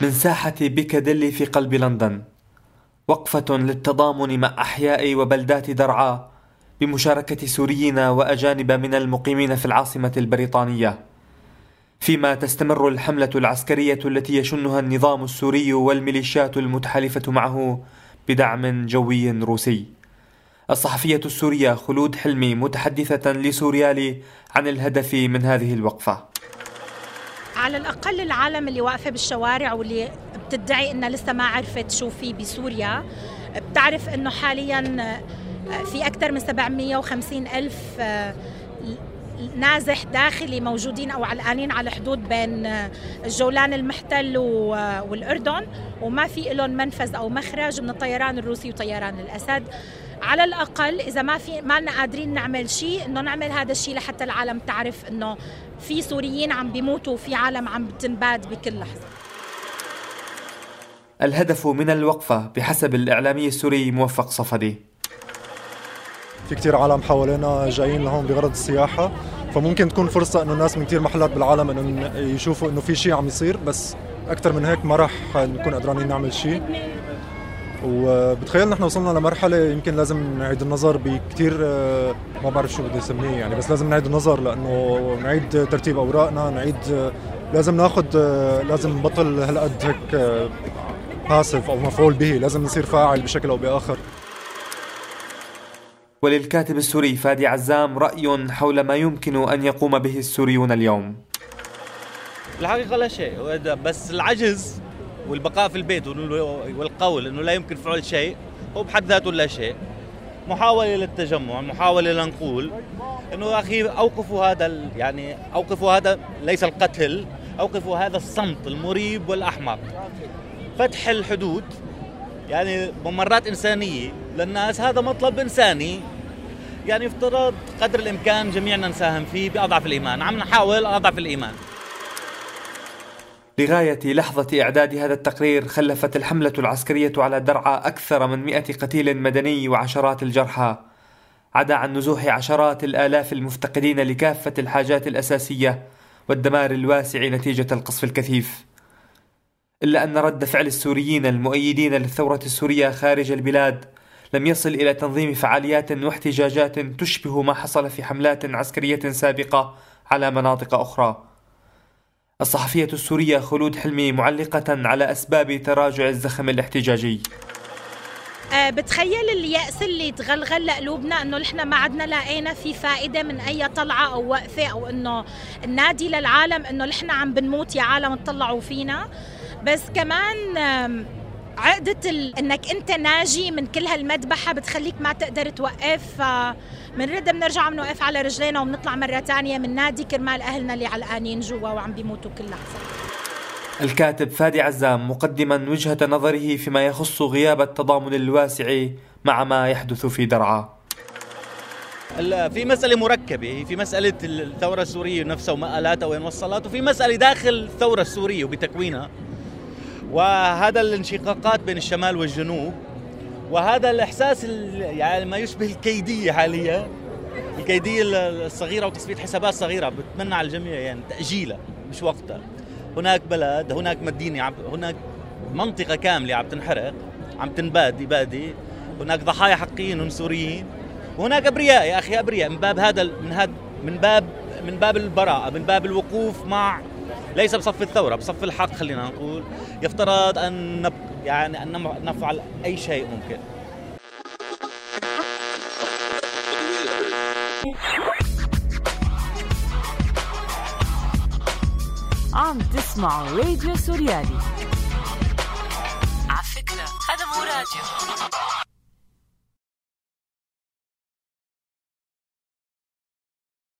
من ساحة بيكاديلي في قلب لندن وقفة للتضامن مع أحياء وبلدات درعا بمشاركة سوريين وأجانب من المقيمين في العاصمة البريطانية. فيما تستمر الحملة العسكرية التي يشنها النظام السوري والميليشيات المتحالفة معه بدعم جوي روسي. الصحفية السورية خلود حلمي متحدثة لسوريالي عن الهدف من هذه الوقفة. على الأقل العالم اللي واقفة بالشوارع واللي بتدعي إنها لسه ما عرفت شو في بسوريا بتعرف إنه حاليا في أكثر من 750 ألف نازح داخلي موجودين أو علقانين على الحدود بين الجولان المحتل والأردن وما في لهم منفذ أو مخرج من الطيران الروسي وطيران الأسد. على الأقل إذا ما في ما قادرين نعمل شيء إنه نعمل هذا الشيء لحتى العالم تعرف إنه في سوريين عم بيموتوا وفي عالم عم بتنباد بكل لحظة. الهدف من الوقفة بحسب الإعلامي السوري موفق صفدي. في كتير عالم حوالينا جايين لهون بغرض السياحة. فممكن تكون فرصة إنه الناس من كتير محلات بالعالم انه يشوفوا إنه في شيء عم يصير بس أكثر من هيك ما راح نكون قدرانين نعمل شيء وبتخيل نحن وصلنا لمرحلة يمكن لازم نعيد النظر بكثير ما بعرف شو بدي أسميه يعني بس لازم نعيد النظر لأنه نعيد ترتيب أوراقنا نعيد لازم ناخذ لازم نبطل هالقد هيك باسف أو مفعول به لازم نصير فاعل بشكل أو بآخر. وللكاتب السوري فادي عزام رأي حول ما يمكن أن يقوم به السوريون اليوم. الحقيقة لا شيء بس العجز والبقاء في البيت والقول إنه لا يمكن فعل شيء هو بحد ذاته لا شيء. محاولة للتجمع محاولة لنقول إنه يا أخي أوقفوا هذا يعني أوقفوا هذا ليس القتل أوقفوا هذا الصمت المريب والأحمق. فتح الحدود يعني ممرات إنسانية للناس هذا مطلب إنساني. يعني افترض قدر الإمكان جميعنا نساهم فيه بأضعف الإيمان. عم نحاول أضعف الإيمان. لغاية لحظة إعداد هذا التقرير خلفت الحملة العسكرية على درعا أكثر من مئة قتيل مدني وعشرات الجرحى. عدا عن نزوح عشرات الآلاف المفتقدين لكافة الحاجات الأساسية والدمار الواسع نتيجة القصف الكثيف. إلا أن رد فعل السوريين المؤيدين للثورة السورية خارج البلاد لم يصل إلى تنظيم فعاليات واحتجاجات تشبه ما حصل في حملات عسكرية سابقة على مناطق أخرى. الصحفية السورية خلود حلمي معلقة على أسباب تراجع الزخم الاحتجاجي. أه بتخيل اليأس اللي تغلغل لقلوبنا إنه نحن ما عدنا لقينا في فائدة من أي طلعة أو وقفة أو إنه النادي للعالم إنه نحن عم بنموت يا عالم تطلعوا فينا. بس كمان عقدة ال... إنك أنت ناجي من كل هالمذبحة بتخليك ما تقدر توقف بنرد بنرجع بنوقف على رجلينا وبنطلع مرة تانية من نادي كرمال أهلنا اللي علقانين جوا وعم بيموتوا كل لحظة. الكاتب فادي عزام مقدما وجهة نظره فيما يخص غياب التضامن الواسع مع ما يحدث في درعا. في مسألة مركبة في مسألة الثورة السورية نفسها ومآلاتها وين وصلت وفي مسألة داخل الثورة السورية وبتكوينها. وهذا الانشقاقات بين الشمال والجنوب وهذا الإحساس يعني ما يشبه الكيدية حاليا. الكيدية الصغيرة وتصفية حسابات صغيرة بتمنى على الجميع يعني تأجيلها مش وقتها. هناك بلد هناك مدينة هناك منطقة كاملة عم تنحرق عم تنباد اباده هناك ضحايا حقيقيين سوريين. وهناك أبرياء يا أخي أبرياء من باب هذا من هذا من باب من باب البراءة من باب الوقوف مع ليس بصف الثورة بصف الحق خلينا نقول. يفترض أن نب يعني أن نفعل أي شيء ممكن. عم تسمعوا راديو سوريالي. على فكرة هذا مو راديو.